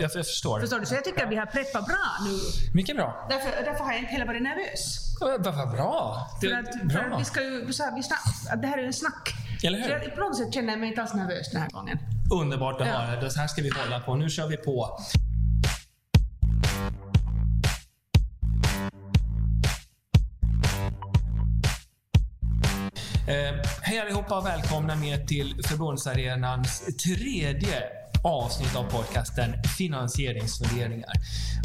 Jag, jag förstår. Förstår du? Så jag tycker att vi har preppat bra nu. Mycket bra. Därför, därför har jag inte heller varit nervös. Vad bra. Det, För att, för bra. att vi ska ju, vi sa, vi snack, att det här är ju en snack. Eller hur? Så jag, på något sätt känner jag mig inte alls nervös den här gången. Underbart att Ja. höra. Det så här ska vi hålla på. Nu kör vi på. Eh, hej allihopa och välkomna med till Förbundsarenans tredje avsnitt av podcasten Finansieringsfunderingar.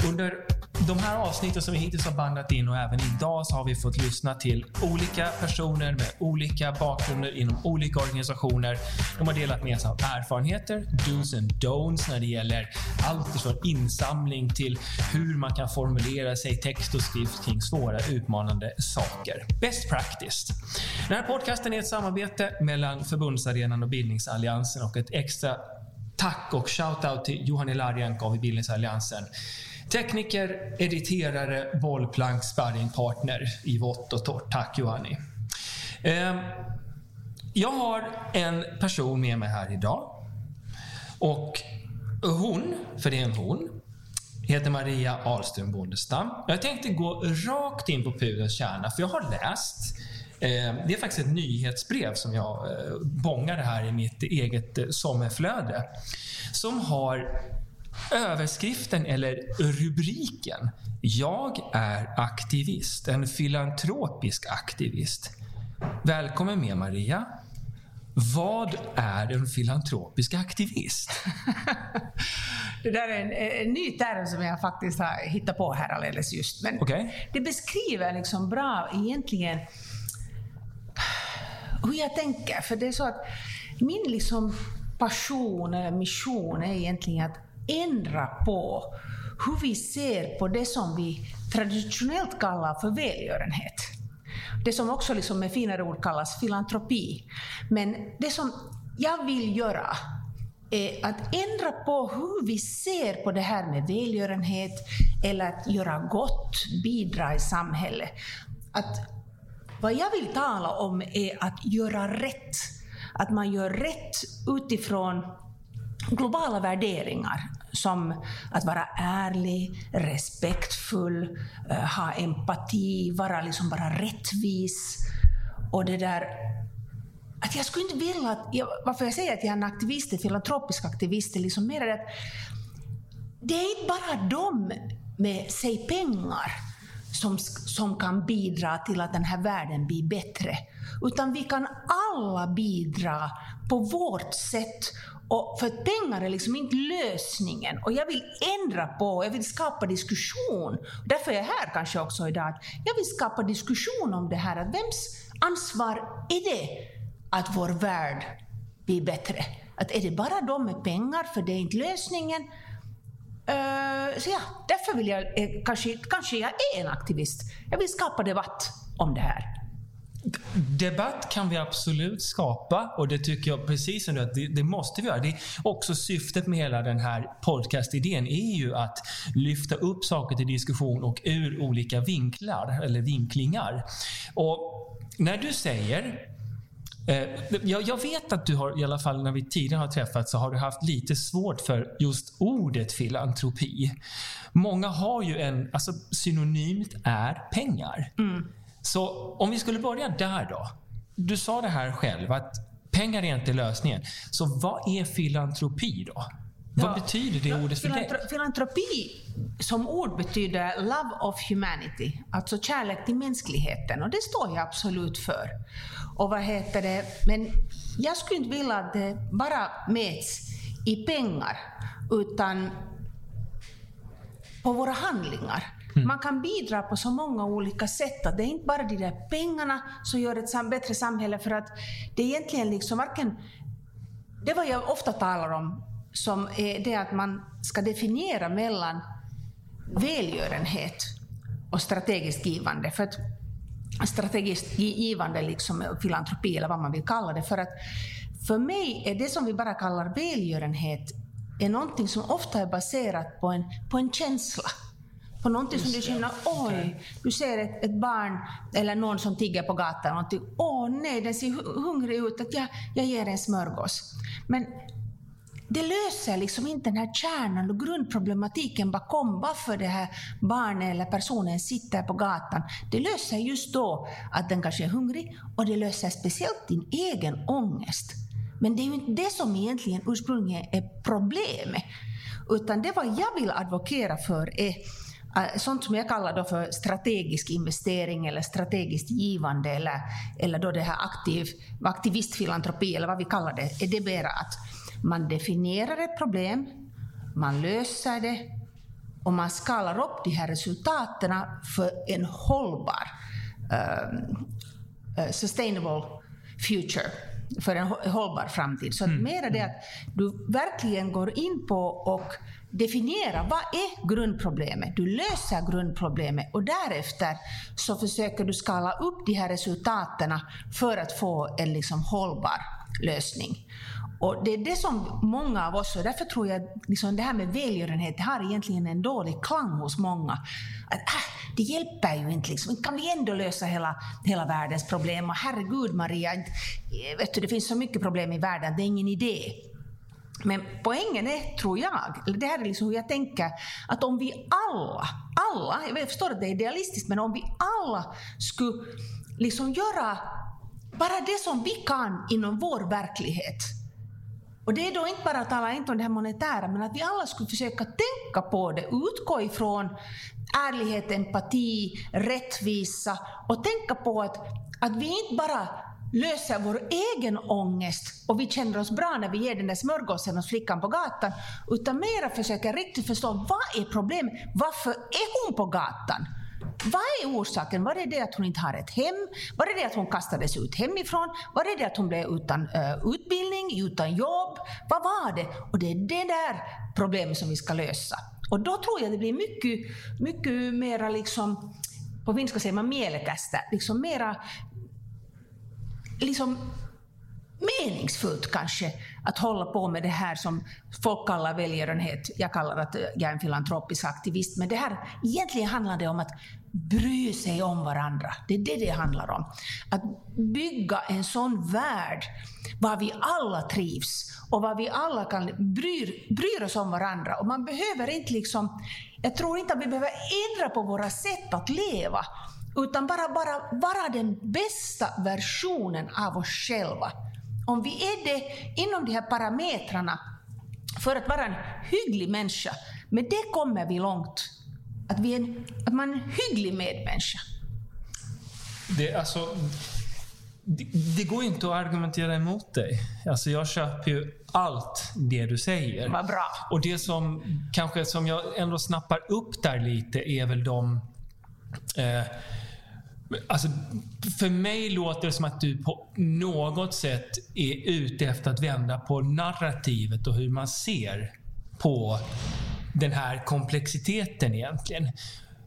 Under de här avsnitten som vi hittills har bandat in och även idag så har vi fått lyssna till olika personer med olika bakgrunder inom olika organisationer. De har delat med sig av erfarenheter, dos and don'ts när det gäller allt från insamling till hur man kan formulera sig i text och skrift kring svåra utmanande saker. Best practice. Den här podcasten är ett samarbete mellan Förbundsarenan och Bildningsalliansen och ett extra tack och shout-out till Johan Ilarienko i Bildningsalliansen. Tekniker, editerare, bollplank, sparringpartner i vått och torrt. Tack Johanni. Ehm, jag har en person med mig här idag. Och hon, för det är en hon, heter Maria Ahlström Bondestam. Jag tänkte gå rakt in på pudelns kärna, för jag har läst det är faktiskt ett nyhetsbrev som jag eh, bångade här i mitt eget eh, sommarflöde. Som har överskriften eller rubriken Jag är aktivist, en filantropisk aktivist. Välkommen med Maria. Vad är en filantropisk aktivist? Det där är en, en ny term som jag faktiskt har hittat på här alldeles just. Men Okej. det beskriver liksom bra egentligen hur jag tänker. För det är så att min liksom passion eller mission är egentligen att ändra på hur vi ser på det som vi traditionellt kallar för välgörenhet. Det som också liksom med finare ord kallas filantropi. Men det som jag vill göra är att ändra på hur vi ser på det här med välgörenhet eller att göra gott, bidra i samhället. Att vad jag vill tala om är att göra rätt. Att man gör rätt utifrån globala värderingar som att vara ärlig, respektfull, eh, ha empati, vara liksom bara rättvis. Och det där att jag skulle inte vilja att, jag, varför jag säger att jag är en aktivist, en filantropisk aktivist, är liksom mer det att det är inte bara de med sig pengar som, som kan bidra till att den här världen blir bättre. Utan vi kan alla bidra på vårt sätt. Och för pengar är liksom inte lösningen. Och jag vill ändra på, jag vill skapa diskussion. Därför är jag här kanske också idag. Jag vill skapa diskussion om det här. Att vems ansvar är det att vår värld blir bättre? Att är det bara de med pengar, för det är inte lösningen? Uh, så ja, därför vill jag, eh, kanske, kanske jag är en aktivist. Jag vill skapa debatt om det här. Debatt kan vi absolut skapa och det tycker jag precis som du att det, det måste vi göra. Det är också syftet med hela den här podcastidén är ju att lyfta upp saker till diskussion och ur olika vinklar eller vinklingar. Och när du säger jag, jag vet att du har, i alla fall när vi tidigare har träffats, så har du haft lite svårt för just ordet filantropi. Många har ju en, alltså synonymt är pengar. Så om vi skulle börja där då. Du sa det här själv, att pengar är inte lösningen. Så vad är filantropi då? Vad Ja. betyder det ordet för dig? Filantro- Filantropi som ord betyder love of humanity, alltså kärlek till mänskligheten. Och det står jag absolut för. Och vad heter det? Men jag skulle inte vilja att det bara mäts i pengar, utan på våra handlingar. Man kan bidra på så många olika sätt. Att det är inte bara de där pengarna som gör ett bättre samhälle, för att det är egentligen liksom varken det vad jag ofta talar om, som är det att man ska definiera mellan välgörenhet och strategiskt givande. För att strategiskt gi- givande, liksom filantropi eller vad man vill kalla det, för att för mig är det som vi bara kallar välgörenhet är någonting som ofta är baserat på en, på en känsla. På någonting som du känner, oj, du ser ett, ett barn eller någon som tigger på gatan åh nej, den ser hu- hungrig ut, att jag, jag ger en smörgås. Men det löser liksom inte den här kärnan och grundproblematiken bakom varför det här barnet eller personen sitter på gatan. Det löser just då att den kanske är hungrig och det löser speciellt din egen ångest. Men det är ju inte det som egentligen ursprungligen är problemet. Utan det vad jag vill advokera för är äh, sånt som jag kallar då för strategisk investering eller strategiskt givande eller, eller då det här aktiv, aktivistfilantropi eller vad vi kallar det, är det mera att man definierar ett problem, man löser det och man skalar upp de här resultaten för en hållbar uh, sustainable future för en hållbar framtid. Så mm. mera det att du verkligen går in på och definierar vad är grundproblemet. Du löser grundproblemet och därefter så försöker du skala upp de här resultaten för att få en liksom hållbar lösning. Och det är det som många av oss, och därför tror jag liksom det här med välgörenhet, det har egentligen en dålig klang hos många. Att, äh, det hjälper ju inte, liksom. kan vi ändå lösa hela, hela världens problem? Och herregud Maria, eh, vet du, det finns så mycket problem i världen, det är ingen idé. Men poängen är, tror jag, det här är liksom hur jag tänker, att om vi alla, alla, jag förstår att det är idealistiskt, men om vi alla skulle liksom göra bara det som vi kan inom vår verklighet, och det är då inte bara att tala inte om det här monetära, men att vi alla skulle försöka tänka på det, utgå ifrån ärlighet, empati, rättvisa och tänka på att, att vi inte bara löser vår egen ångest och vi känner oss bra när vi ger den där smörgåsen åt flickan på gatan, utan mera försöker riktigt förstå vad är problemet? Varför är hon på gatan? Vad är orsaken? Var det det att hon inte har ett hem? Var det det att hon kastades ut hemifrån? Var det det att hon blev utan uh, utbildning, utan jobb? Vad var det? Och det är det där problemet som vi ska lösa. Och då tror jag det blir mycket, mycket mera liksom, på finska säger man mielekästä, liksom mera liksom meningsfullt kanske att hålla på med det här som folk kallar välgörenhet. Jag kallar att jag är en filantropisk aktivist. Men det här, egentligen handlar det om att bry sig om varandra. Det är det det handlar om. Att bygga en sån värld var vi alla trivs och var vi alla kan bryr, bryr oss om varandra. Och man behöver inte liksom, jag tror inte att vi behöver ändra på våra sätt att leva, utan bara, bara vara den bästa versionen av oss själva. Om vi är det inom de här parametrarna för att vara en hygglig människa, med det kommer vi långt. Att, vi är att man är en hygglig medmänniska. Det, alltså, det, det går inte att argumentera emot dig. Alltså, jag köper ju allt det du säger. Vad bra. Och det som kanske som jag ändå snappar upp där lite är väl de eh, Alltså, för mig låter det som att du på något sätt är ute efter att vända på narrativet och hur man ser på den här komplexiteten egentligen.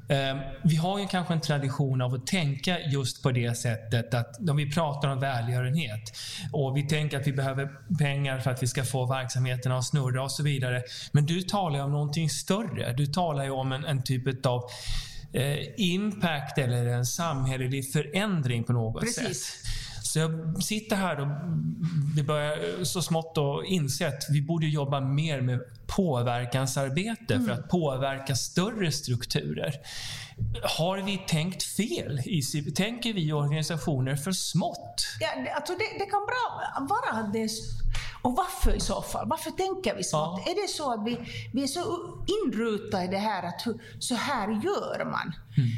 Ehm, vi har ju kanske en tradition av att tänka just på det sättet att när vi pratar om välgörenhet och vi tänker att vi behöver pengar för att vi ska få verksamheterna att snurra och så vidare. Men du talar ju om någonting större. Du talar ju om en, en typ av eh, impact eller en samhällelig förändring på något Precis. sätt. Så jag sitter här och vi börjar så smått att inse att vi borde jobba mer med påverkansarbete mm. för att påverka större strukturer. Har vi tänkt fel? Tänker vi organisationer för smått? Ja, alltså det, det kan bra vara det och varför i så fall? Varför tänker vi så? Ja. Är det så att vi, vi är så inrutade i det här att så här gör man? Mm.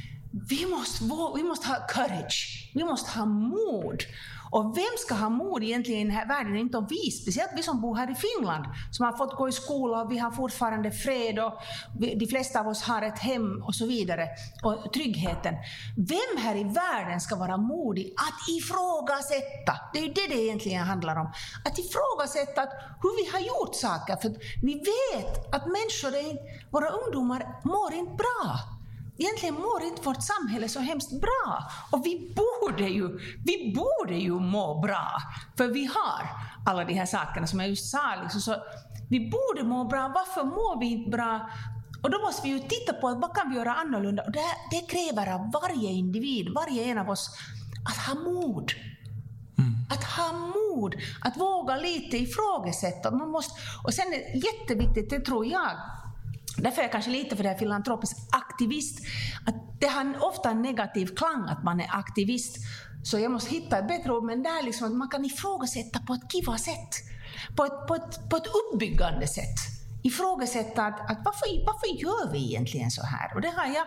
Vi, måste, vi måste ha courage. Vi måste ha mod. Och vem ska ha mod egentligen i den här världen? Inte om vi, speciellt vi som bor här i Finland, som har fått gå i skola och vi har fortfarande fred och vi, de flesta av oss har ett hem och så vidare, och tryggheten. Vem här i världen ska vara modig att ifrågasätta? Det är ju det det egentligen handlar om. Att ifrågasätta hur vi har gjort saker, för vi vet att människor, våra ungdomar, mår inte bra egentligen mår inte vårt samhälle så hemskt bra. Och vi borde ju, vi borde ju må bra, för vi har alla de här sakerna som jag just sa. Liksom, så vi borde må bra. Varför mår vi inte bra? Och då måste vi ju titta på vad kan vi göra annorlunda. Och det, det kräver av varje individ, varje en av oss, att ha mod. Mm. Att ha mod att våga lite ifrågasätta. Man måste, och sen är det jätteviktigt, det tror jag, Därför är jag kanske lite för det här filantropisk aktivist, att det har ofta en negativ klang att man är aktivist. Så jag måste hitta ett bättre ord, men det är liksom att man kan ifrågasätta på ett kiva sätt. På ett, på ett, på ett uppbyggande sätt. Ifrågasätta att, att varför, varför gör vi egentligen så här? Och det har jag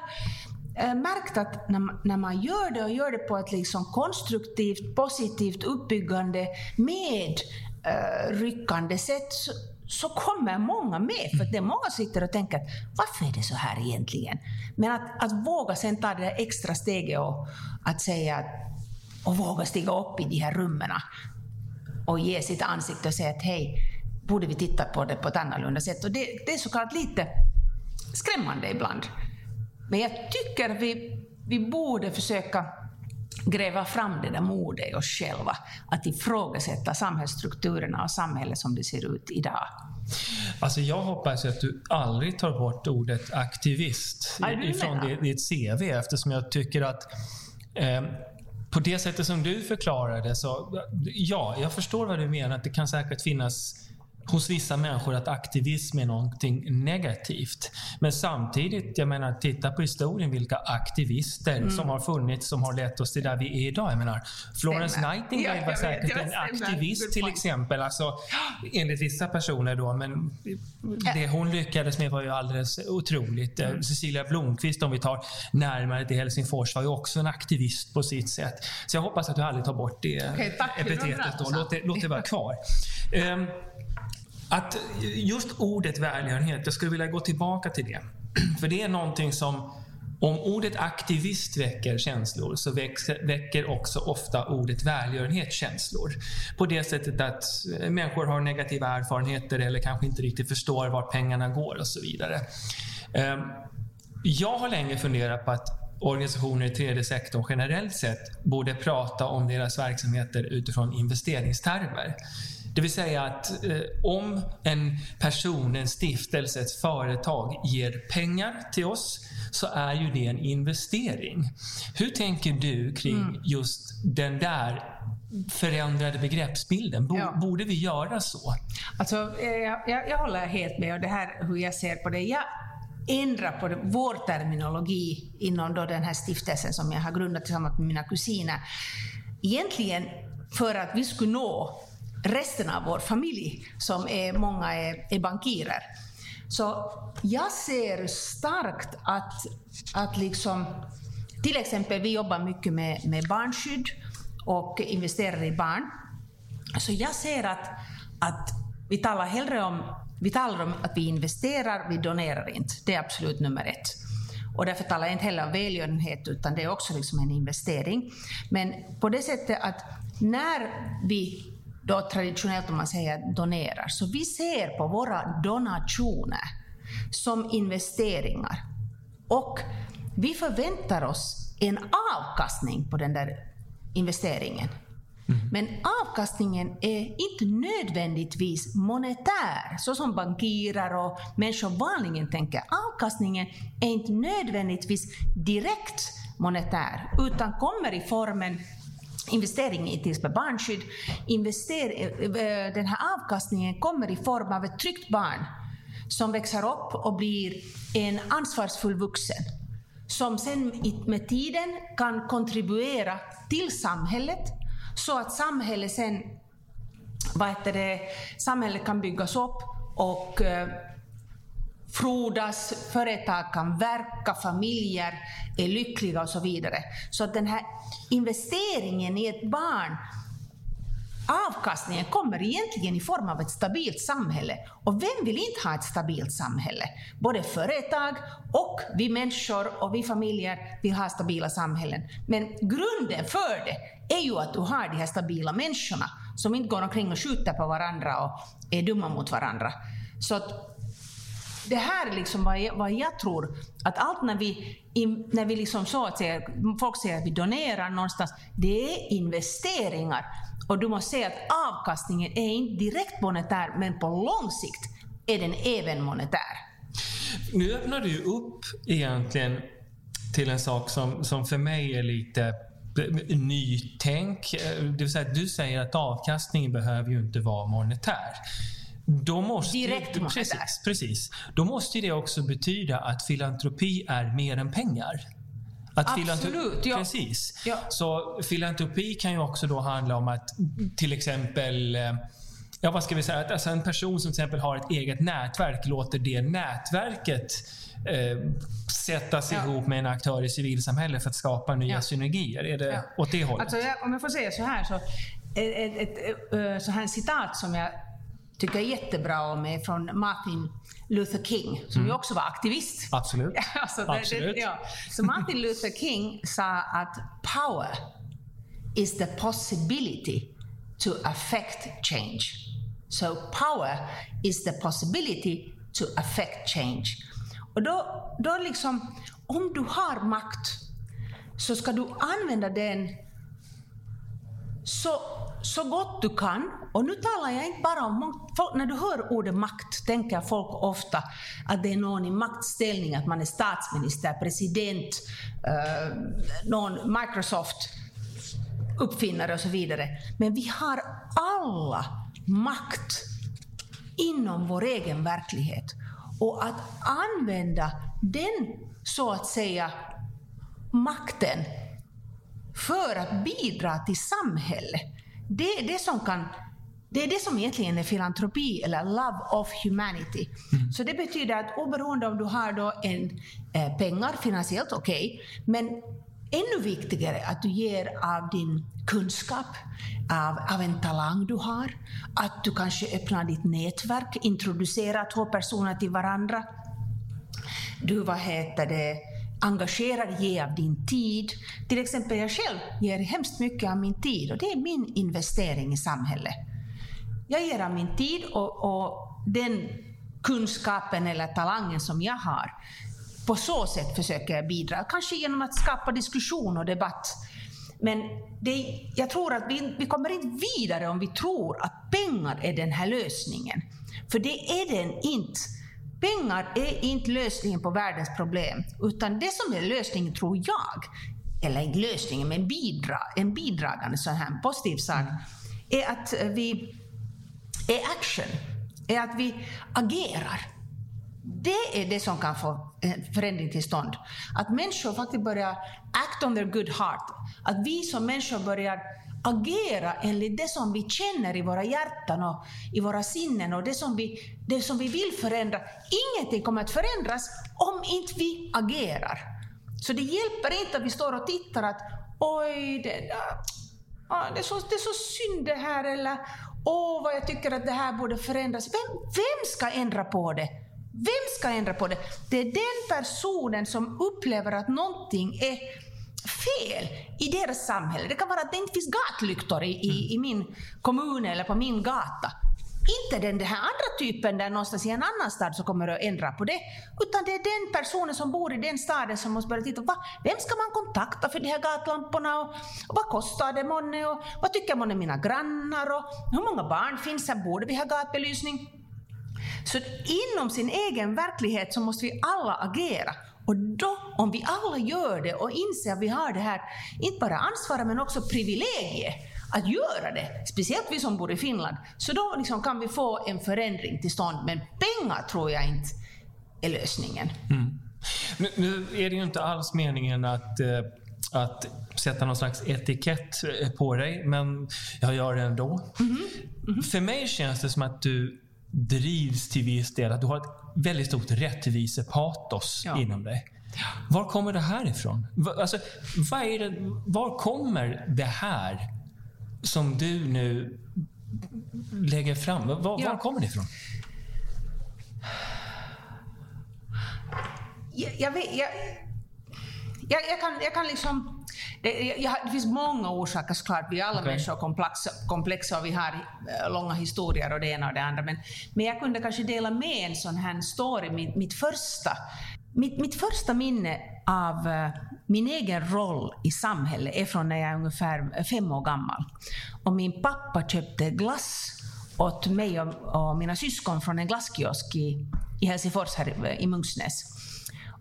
eh, märkt att när man, när man gör det och gör det på ett liksom konstruktivt, positivt, uppbyggande, medryckande eh, uh, sätt så, kommer många med. För det är många som sitter och tänker att varför är det så här egentligen? Men att, att våga sen ta det där extra steget och att säga att och våga stiga upp i de här rummen och ge sitt ansikte och säga att hej, borde vi titta på det på ett annorlunda sätt? Och det, det är såklart lite skrämmande ibland. Men jag tycker vi, vi borde försöka gräva fram det där modet i oss själva, att ifrågasätta samhällsstrukturerna och samhället som det ser ut idag. Alltså jag hoppas att du aldrig tar bort ordet aktivist ifrån ditt CV eftersom jag tycker att eh, på det sättet som du förklarade så, ja, jag förstår vad du menar. Att det kan säkert finnas hos vissa människor att aktivism är någonting negativt. Men samtidigt, jag menar, titta på historien, vilka aktivister mm. som har funnits som har lett oss till där vi är idag. Jag menar, Florence Nightingale var säkert en aktivist till exempel, alltså, enligt vissa personer då, men det hon lyckades med var ju alldeles otroligt. Mm. Cecilia Blomqvist, om vi tar närmare till Helsingfors, var ju också en aktivist på sitt sätt. Så jag hoppas att du aldrig tar bort det okay, epitetet. Då. Låt, det, låt det vara kvar. Um, att just ordet välgörenhet, jag skulle vilja gå tillbaka till det. För det är någonting som, om ordet aktivist väcker känslor, så väcker också ofta ordet välgörenhet känslor. På det sättet att eh, människor har negativa erfarenheter eller kanske inte riktigt förstår var pengarna går och så vidare. Ehm, jag har länge funderat på att organisationer i tredje sektorn generellt sett borde prata om deras verksamheter utifrån investeringstermer. Det vill säga att eh, om en person, en stiftelse, ett företag ger pengar till oss så är ju det en investering. Hur tänker du kring mm. just den där förändrade begreppsbilden? ja. Borde vi göra så? Alltså, eh, jag, jag, jag håller helt med och det här hur jag ser på det. Jag ändrar på vår terminologi inom då den här stiftelsen som jag har grundat tillsammans med mina kusiner. Egentligen för att vi skulle nå resten av vår familj, som är, många är, är bankirer. Så jag ser starkt att, att liksom, till exempel vi jobbar mycket med, med barnskydd och investerar i barn. Så jag ser att, att vi talar hellre om, vi talar om att vi investerar, vi donerar inte. Det är absolut nummer ett. Och därför talar jag inte heller om välgörenhet, utan det är också liksom en investering. Men på det sättet att när vi då traditionellt om man säger donerar. Så vi ser på våra donationer som investeringar. Och vi förväntar oss en avkastning på den där investeringen. Mm. Men avkastningen är inte nödvändigtvis monetär, så som bankirer och människor vanligen tänker. Avkastningen är inte nödvändigtvis direkt monetär, utan kommer i formen investering i till exempel barnskydd, invester, eh, den här avkastningen kommer i form av ett tryggt barn som växer upp och blir en ansvarsfull vuxen som sen med tiden kan kontribuera till samhället så att samhället sen vad heter det, samhället kan byggas upp och eh, frodas, företag kan verka, familjer är lyckliga och så vidare. Så att den här investeringen i ett barn Avkastningen kommer egentligen i form av ett stabilt samhälle. Och vem vill inte ha ett stabilt samhälle? Både företag och vi människor och vi familjer vill ha stabila samhällen. Men grunden för det är ju att du har de här stabila människorna som inte går omkring och skjuter på varandra och är dumma mot varandra. Så att det här är liksom vad jag, vad jag tror, att allt när vi, när vi liksom så att säga, folk säger att vi donerar någonstans, det är investeringar. Och du måste säga att avkastningen är inte direkt monetär, men på lång sikt är den även monetär. Nu öppnar du upp egentligen till en sak som, som för mig är lite nytänk. Eh, det vill säga att du säger att avkastningen behöver ju inte vara monetär. Då måste, Direkt precis, precis. Då måste det också betyda att filantropi är mer än pengar. Att Absolut, ja. Precis. Ja. Så filantropi kan ju också då handla om att till exempel eh, Ja, vad ska vi säga? Att alltså en person som till exempel har ett eget nätverk låter det nätverket eh, sättas Ja. ihop med en aktör i civilsamhället för att skapa nya Ja. synergier. Är det Ja. åt det hållet? Alltså, om jag får säga så här, så ett, ett, ett, eh, så här citat som jag tycker jättebra om är från Martin Luther King, som ju också var aktivist. Absolut. Alltså, det, Mm. Absolut. Det, ja. Så Martin Luther King sa att power is the possibility to affect change. So power is the possibility to affect change. Och då, då liksom, om du har makt så ska du använda den så, så gott du kan. Och nu talar jag inte bara om... Folk, när du hör ordet makt tänker folk ofta att det är någon i maktställning, att man är statsminister, president, eh, någon Microsoft uppfinnare och så vidare. Men vi har alla makt inom vår egen verklighet. Och att använda den, så att säga, makten för att bidra till samhället. Det är det som kan det är det som egentligen är filantropi eller love of humanity. Så det betyder att oberoende om du har då en, eh, pengar finansiellt, okej, men ännu viktigare att du ger av din kunskap, av, av en talang du har, att du kanske öppnar ditt nätverk, introducerar två personer till varandra, du vad heter det, engagerar, ge av din tid. Till exempel jag själv ger hemskt mycket av min tid och det är min investering i samhället. Jag ger av min tid och, och den kunskapen eller talangen som jag har. På så sätt försöker jag bidra, kanske genom att skapa diskussion och debatt. Men det, jag tror att vi, vi kommer inte vidare om vi tror att pengar är den här lösningen. För det är den inte. Pengar är inte lösningen på världens problem, utan det som är lösningen tror jag, eller inte lösningen, men bidra, en bidragande sån här positiv sak, är att vi är action, är att vi agerar. Det är det som kan få en förändring till stånd. Att människor faktiskt börjar act on their good heart. Att vi som människor börjar agera enligt det som vi känner i våra hjärtan och i våra sinnen och det som vi, det som vi vill förändra. Ingenting kommer att förändras om inte vi agerar. Så det hjälper inte att vi står och tittar att oj, det, där, det, är så, det är så synd det här eller åh vad jag tycker att det här borde förändras. Vem, vem ska ändra på det? Vem ska ändra på det? Det är den personen som upplever att någonting är fel i deras samhälle. Det kan vara att det inte finns gatlyktor i, i, i min kommun eller på min gata. Inte den, den här andra typen där någonstans i en annan stad som kommer att ändra på det. Utan det är den personen som bor i den staden som måste börja titta. Va, vem ska man kontakta för de här gatlamporna? Och, och vad kostar det månne? Och vad tycker månne mina grannar? Och hur många barn finns här? Borde vi ha gatbelysning? Så inom sin egen verklighet så måste vi alla agera. Och då, om vi alla gör det och inser att vi har det här, inte bara ansvaret men också privilegiet att göra det, speciellt vi som bor i Finland, så då liksom kan vi få en förändring till stånd. Men pengar tror jag inte är lösningen. Nu, nu är det ju inte alls meningen att, eh, att sätta någon slags etikett eh, på dig, men jag gör det ändå. För mig känns det som att du drivs till viss del, att du har ett väldigt stort rättvisepatos Ja. inom dig. Var kommer det här ifrån? Alltså, det, var kommer det här som du nu lägger fram? Var, var Ja. kommer det ifrån? jag, jag, vet, jag, jag, jag, kan, jag kan liksom... Det, jag, det finns många orsaker såklart. Vi är alla Okej. människor komplexa, komplexa och vi har eh, långa historier och det ena och det andra. Men, men jag kunde kanske dela med en sån här story. Mitt, mitt, första, mitt, mitt första minne av eh, min egen roll i samhället är från när jag är ungefär fem år gammal. Och min pappa köpte glass åt mig och, och mina syskon från en glasskiosk i, i Helsingfors, här i- i Munksnäs.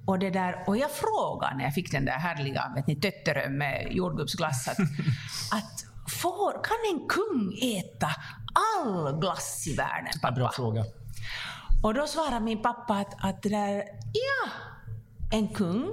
Och, det där, och jag frågade när jag fick den där härliga vet ni, med jordgubbsglass att, att får, kan en kung äta all glass i världen, pappa? Bra fråga. Och då svarade min pappa att, att det där, ja, en kung,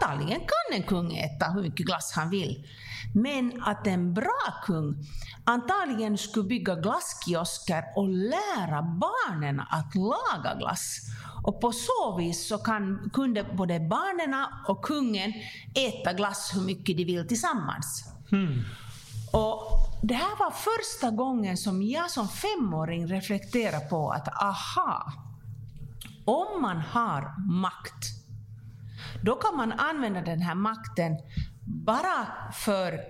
antagligen kan en kung äta hur mycket glass han vill. Men att en bra kung antagligen skulle bygga glasskiosker och lära barnen att laga glass. Och på så vis så kan, kunde både barnen och kungen äta glass hur mycket de vill tillsammans. Hmm. Och det här var första gången som jag som femåring reflekterade på att aha, om man har makt, då kan man använda den här makten bara för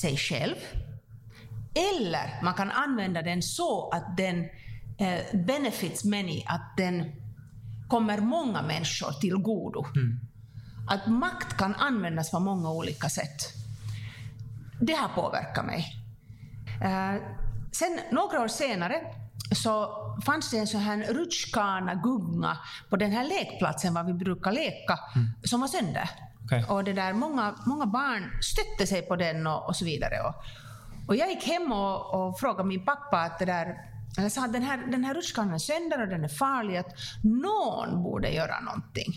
sig själv, eller man kan använda den så att den eh, benefits many, att den kommer många människor till godo. Mm. Att makt kan användas på många olika sätt. Det har påverkat mig. Eh, sen några år senare så fanns det en sån här rutschkana gunga på den här lekplatsen var vi brukar leka, Mm. som var sönder. Okej. Och det där, många, många barn stötte sig på den och, och så vidare. Och, och jag gick hem och, och frågade min pappa att det där, jag sa att den här, den här rutschkanan är sönder och den är farlig, att någon borde göra någonting.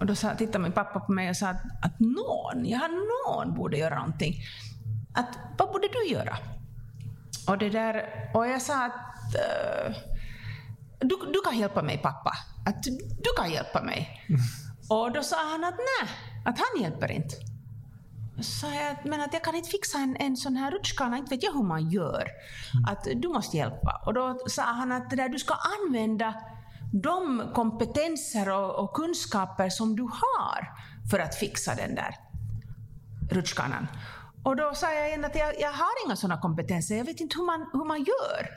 Och då sa, tittade min pappa på mig och sa att, att någon, ja någon borde göra någonting. Att, vad borde du göra? Och, det där, och jag sa att eh, du, du kan hjälpa mig pappa. Att du kan hjälpa mig. Och då sa han att nej, att han hjälper inte. Så jag men att jag kan inte fixa en, en sån här rutschkana, inte vet jag hur man gör. Att du måste hjälpa. Och då sa han att där, du ska använda de kompetenser och, och kunskaper som du har för att fixa den där rutschkanan. Och då sa jag igen att jag, jag har inga sådana kompetenser, jag vet inte hur man, hur man gör.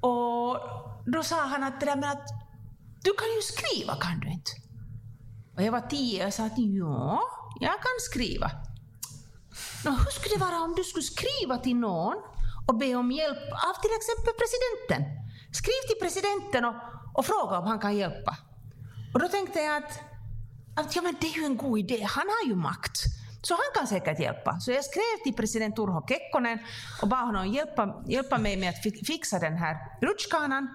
Och då sa han att, det där med att du kan ju skriva, kan du inte? Och jag var tio och sa att ja, jag kan skriva. Nå, hur skulle det vara om du skulle skriva till någon och be om hjälp av till exempel presidenten? Skriv till presidenten och, och fråga om han kan hjälpa. Och då tänkte jag att, att ja, men det är ju en god idé, han har ju makt. Så han kan säkert hjälpa. Så jag skrev till president Urho Kekkonen och bad honom hjälpa, hjälpa mig med att fixa den här rutschkanan.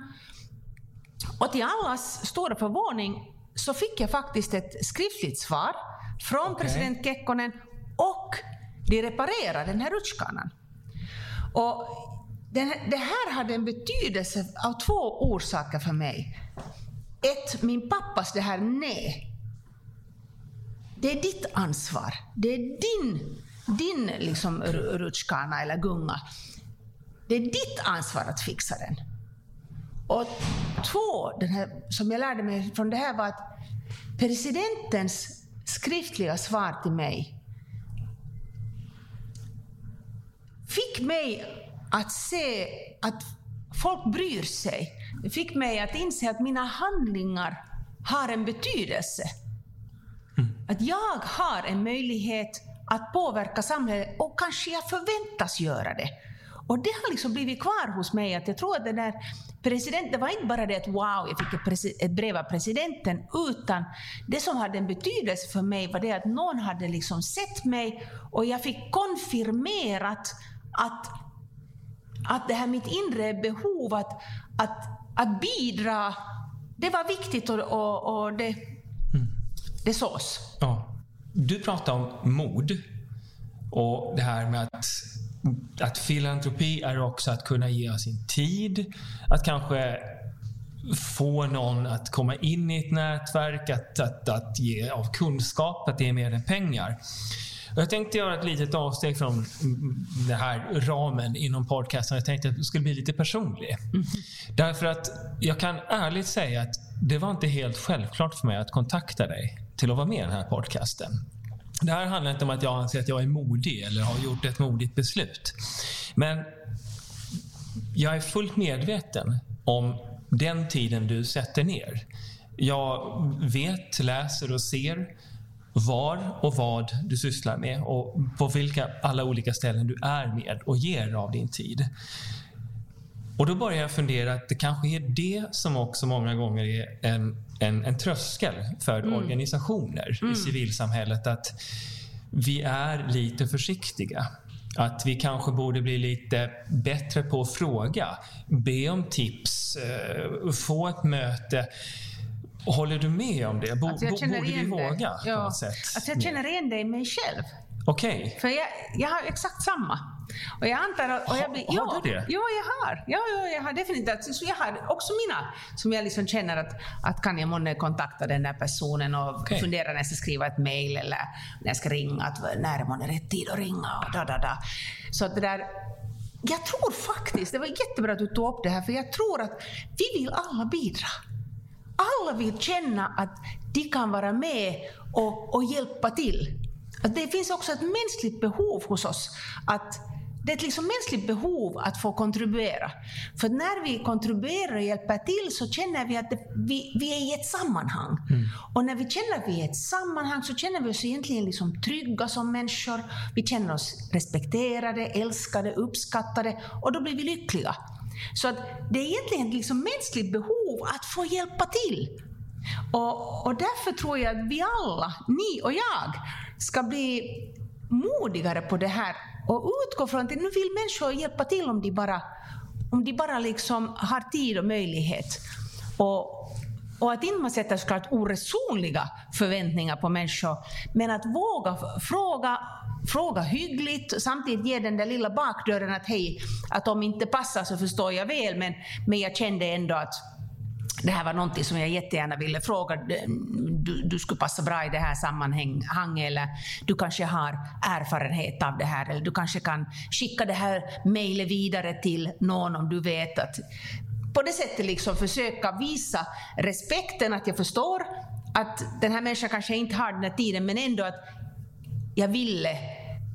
Och till allas stora förvåning så fick jag faktiskt ett skriftligt svar från Okej. president Kekkonen och de reparerade den här rutschkanan. Och den, det här hade en betydelse av två orsaker för mig. Ett, min pappas det här nej. Det är ditt ansvar. Det är din, din liksom ru- rutschkana eller gunga. Det är ditt ansvar att fixa den. Och två, den här, som jag lärde mig från det här var att presidentens skriftliga svar till mig fick mig att se att folk bryr sig. Det fick mig att inse att mina handlingar har en betydelse. Att jag har en möjlighet att påverka samhället och kanske jag förväntas göra det. Och det har liksom blivit kvar hos mig att jag tror att den där presidenten, det var inte bara det att wow, jag fick ett, ett brev av presidenten, utan det som hade en betydelse för mig var det att någon hade liksom sett mig och jag fick konfirmerat att, att det här mitt inre behov att, att, att bidra, det var viktigt och, och, och det, det sås. Ja. Du pratar om mod och det här med att, att filantropi är också att kunna ge av sin tid. Att kanske få någon att komma in i ett nätverk, att, att, att ge av kunskap, att det är mer än pengar. Jag tänkte göra ett litet avsteg från den här ramen inom podcasten. Jag tänkte att det skulle bli lite personlig. Därför att jag kan ärligt säga att det var inte helt självklart för mig att kontakta dig till att vara med i den här podcasten. Det här handlar inte om att jag anser att jag är modig eller har gjort ett modigt beslut. Men jag är fullt medveten om den tiden du sätter ner. Jag vet, läser och ser var och vad du sysslar med och på vilka alla olika ställen du är med och ger av din tid. Och då börjar jag fundera att det kanske är det som också många gånger är en en, en tröskel för Mm. organisationer i civilsamhället att vi är lite försiktiga. Att vi kanske borde bli lite bättre på att fråga, be om tips, eh, få ett möte. Håller du med om det? Bo, Att jag borde vi våga på Ja. något sätt? Att jag känner igen det i mig själv. Okej. För jag, jag har exakt samma. Och jag antar att... Och jag Ha- blir, har ja, du det? Ja, jag har. Ja, ja, jag har definitivt. Så jag har också mina som jag liksom känner att, att kan jag månne kontakta den där personen och Okej. fundera när jag ska skriva ett mail eller när jag ska ringa, att när är månne rätt tid att ringa och da, da, da. Så att det där... Jag tror faktiskt, det var jättebra att du tog upp det här, för jag tror att vi vill alla bidra. Alla vill känna att de kan vara med och, och hjälpa till. Att det finns också ett mänskligt behov hos oss. Att det är ett liksom mänskligt behov att få kontribuera. För när vi kontribuerar och hjälper till så känner vi att det, vi, vi är i ett sammanhang. Och när vi känner att vi är i ett sammanhang så känner vi oss egentligen liksom trygga som människor. Vi känner oss respekterade, älskade, uppskattade och då blir vi lyckliga. Så att det är egentligen ett liksom mänskligt behov att få hjälpa till. Och, och därför tror jag att vi alla, ni och jag, ska bli modigare på det här och utgå från att nu vill människor hjälpa till om de bara, om de bara liksom har tid och möjlighet. Och, och att inte man sätter såklart oresonliga förväntningar på människor, men att våga fråga, fråga hyggligt och samtidigt ge den där lilla bakdörren att hej, att om inte passar så förstår jag väl, men, men jag kände ändå att det här var någonting som jag jättegärna ville fråga. Du, du skulle passa bra i det här sammanhanget eller du kanske har erfarenhet av det här eller du kanske kan skicka det här mejlet vidare till någon om du vet att på det sättet liksom försöka visa respekten att jag förstår att den här människan kanske inte har den här tiden men ändå att jag ville,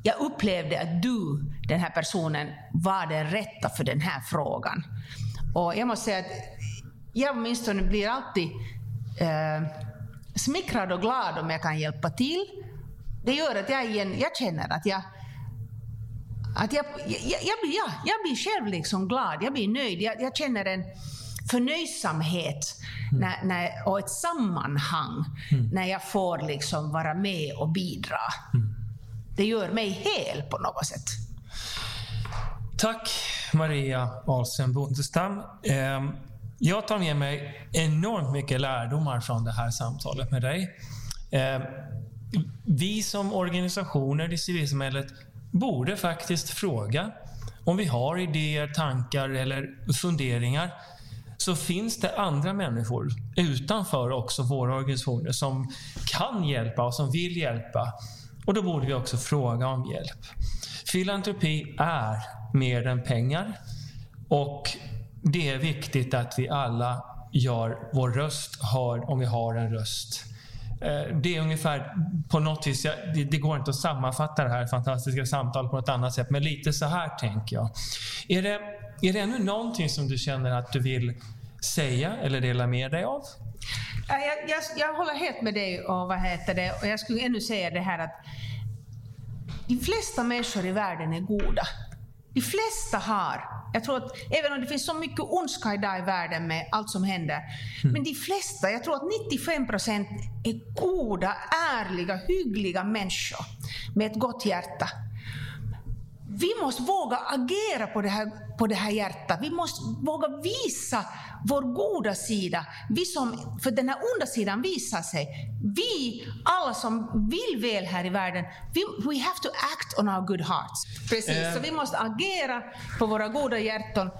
jag upplevde att du, den här personen, var den rätta för den här frågan. Och jag måste säga att jag åtminstone blir alltid eh, smickrad och glad om jag kan hjälpa till. Det gör att jag, igen, jag känner att jag att jag, jag, jag, blir, ja, jag blir själv liksom glad, jag blir nöjd. Jag, jag känner en förnöjsamhet när, när, och ett sammanhang när jag får liksom vara med och bidra. Det gör mig hel på något sätt. Tack Maria Ahlsen Bondestam. Ehm, jag tar med mig enormt mycket lärdomar från det här samtalet med dig. Eh, vi som organisationer i civilsamhället borde faktiskt fråga om vi har idéer, tankar eller funderingar så finns det andra människor utanför också våra organisationer som kan hjälpa och som vill hjälpa. Och då borde vi också fråga om hjälp. Filantropi är mer än pengar och det är viktigt att vi alla gör vår röst hörd om vi har en röst. Eh, det är ungefär på något vis, det, går inte att sammanfatta det här fantastiska samtalet på något annat sätt, men lite så här tänker jag. Är det, är det ännu någonting som du känner att du vill säga eller dela med dig av? Jag, jag, jag håller helt med dig och vad heter det, och jag skulle ännu säga det här att de flesta människor i världen är goda. De flesta har, jag tror att även om det finns så mycket ondska idag i världen med allt som händer, men de flesta, jag tror att 95 procent är goda, ärliga, hyggliga människor med ett gott hjärta. Vi måste våga agera på det, här, på det här hjärtat. Vi måste våga visa vår goda sida. Vi som, för den här onda sidan visar sig. Vi, alla som vill väl här i världen, vi, we have to act on our good hearts. Precis, Eh. så vi måste agera på våra goda hjärtan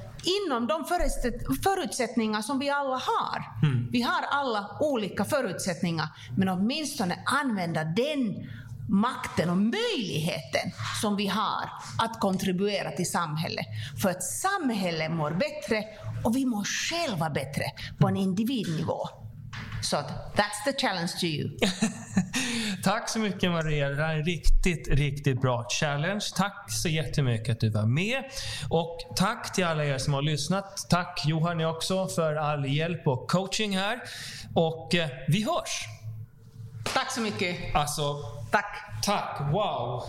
inom de förutsätt- förutsättningar som vi alla har. Vi har alla olika förutsättningar, men åtminstone använda den makten och möjligheten som vi har att kontribuera till samhället. För att samhället mår bättre och vi mår själva bättre på en individnivå. Så that's the challenge to you. Tack så mycket Maria. Det här är en riktigt, riktigt bra challenge. Tack så jättemycket att du var med. Och tack till alla er som har lyssnat. Tack Johan också för all hjälp och coaching här. Och eh, vi hörs. Tack så mycket. Alltså, Tack. tack. Wow.